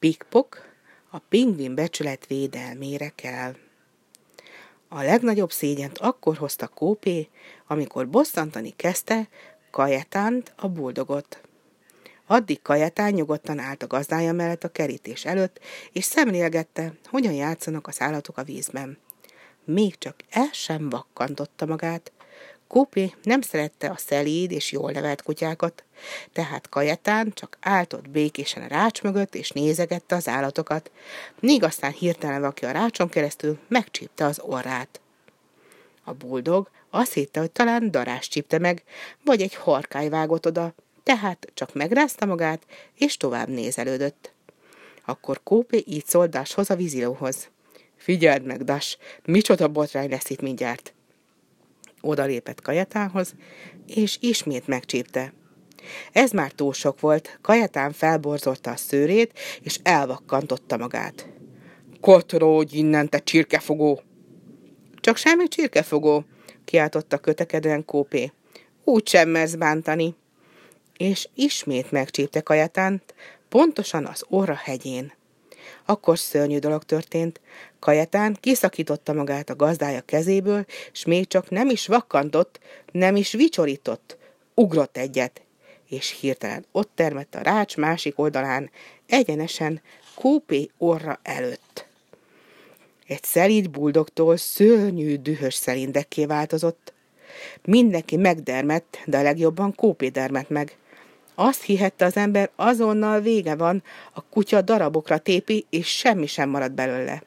Pikpok a pingvin becsület védelmére kell. A legnagyobb szégyent akkor hozta Kópé, amikor bosszantani kezdte Kajetánt, a buldogot. Addig Kajetán nyugodtan állt a gazdája mellett a kerítés előtt, és szemlélgette, hogyan játszanak az állatok a vízben. Még csak el sem vakkantotta magát. Kópé nem szerette a szelíd és jól nevelt kutyákat, tehát Kajetán csak állt békésen a rács mögött, és nézegette az állatokat, míg aztán hirtelen vaki a rácson keresztül megcsípte az orrát. A buldog azt hitte, hogy talán darás csípte meg, vagy egy harkály vágott oda, tehát csak megrázta magát, és tovább nézelődött. Akkor Kópé így szólt Dashoz a vízilóhoz. Figyeld meg, Das, micsoda botrány lesz itt mindjárt. Oda lépett Kajetánhoz, és ismét megcsípte. Ez már túl sok volt, Kajetán felborzolta a szőrét, és elvakkantotta magát. Kotródj innen, te csirkefogó! Csak semmi csirkefogó, kiáltotta kötekedően Kópé. Úgy sem mersz bántani. És ismét megcsípte Kajetánt, pontosan az orra hegyén. Akkor szörnyű dolog történt. Kajetán kiszakította magát a gazdája kezéből, s még csak nem is vakkantott, nem is vicsorított. Ugrott egyet, és hirtelen ott termett a rács másik oldalán, egyenesen Kópé orra előtt. Egy szelíd buldogtól szörnyű, dühös szelindekké változott. Mindenki megdermett, de a legjobban Kópé dermett meg. Azt hihette az ember, azonnal vége van, a kutya darabokra tépi, és semmi sem maradt belőle.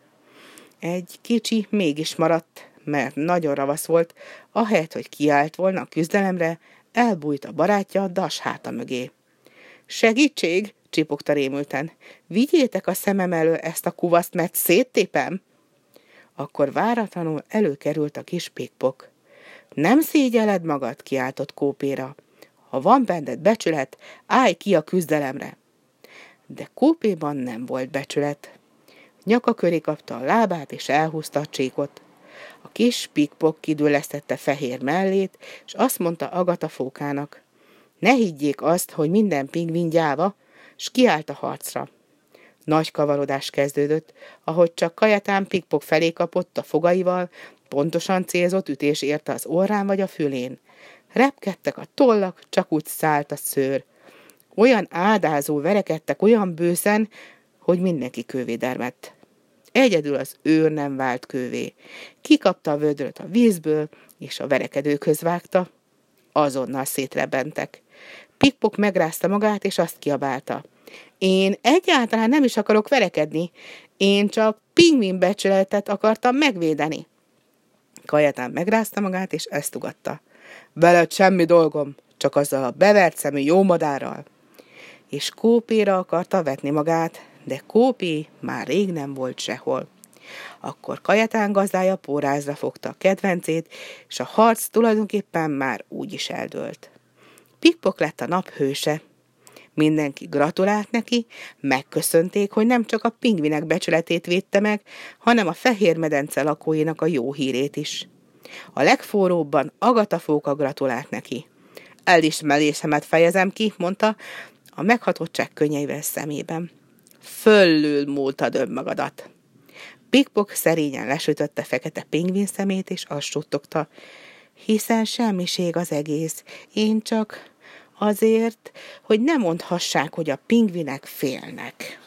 Egy kicsi mégis maradt, mert nagyon ravasz volt, ahelyett, hogy kiállt volna a küzdelemre, elbújt a barátja a das háta mögé. Segítség! csipogta rémülten. Vigyétek a szemem elő ezt a kuvaszt, mert széttépem! Akkor váratlanul előkerült a kis pikpok. Nem szégyeled magad, kiáltott Kópéra. Ha van benned becsület, állj ki a küzdelemre. De Kópéban nem volt becsület. Nyaka köré kapta a lábát, és elhúzta a csíkot. A kis pikpok kidüllesztette fehér mellét, és azt mondta Agata fókának. Ne higgyék azt, hogy minden pingvin gyáva, s kiállt a harcra. Nagy kavarodás kezdődött, ahogy csak Kajatán pikpok felé kapott a fogaival, pontosan célzott ütés érte az orrán vagy a fülén. Repkedtek a tollak, csak úgy szállt a szőr. Olyan áldázó verekedtek olyan bőszen, hogy mindenki kővé dermett. Egyedül az őr nem vált kővé. Kikapta a vödröt a vízből, és a verekedőköz vágta. Azonnal szétrebentek. Pikpok megrázta magát, és azt kiabálta. Én egyáltalán nem is akarok verekedni. Én csak pingvin becsületet akartam megvédeni. Kajatán megrázta magát, és ezt ugatta. Veled semmi dolgom, csak azzal a bevert szemű jó madárral. És Kópéra akarta vetni magát, de Kópé már rég nem volt sehol. Akkor Kajatán gazdája pórázra fogta a kedvencét, és a harc tulajdonképpen már úgy is eldőlt. Pikpok lett a nap hőse, Mindenki gratulált neki, megköszönték, hogy nem csak a pingvinek becsületét védte meg, hanem a fehér medence lakóinak a jó hírét is. A legforróbban Agatafóka gratulált neki. Elismerésemet fejezem ki, mondta, a meghatottság könnyeivel szemében. Föllül múltad önmagadat. Pikpok szerényen lesütötte fekete pingvin szemét, és azt suttogta, hiszen semmiség az egész, én csak azért, hogy ne mondhassák, hogy a pingvinek félnek.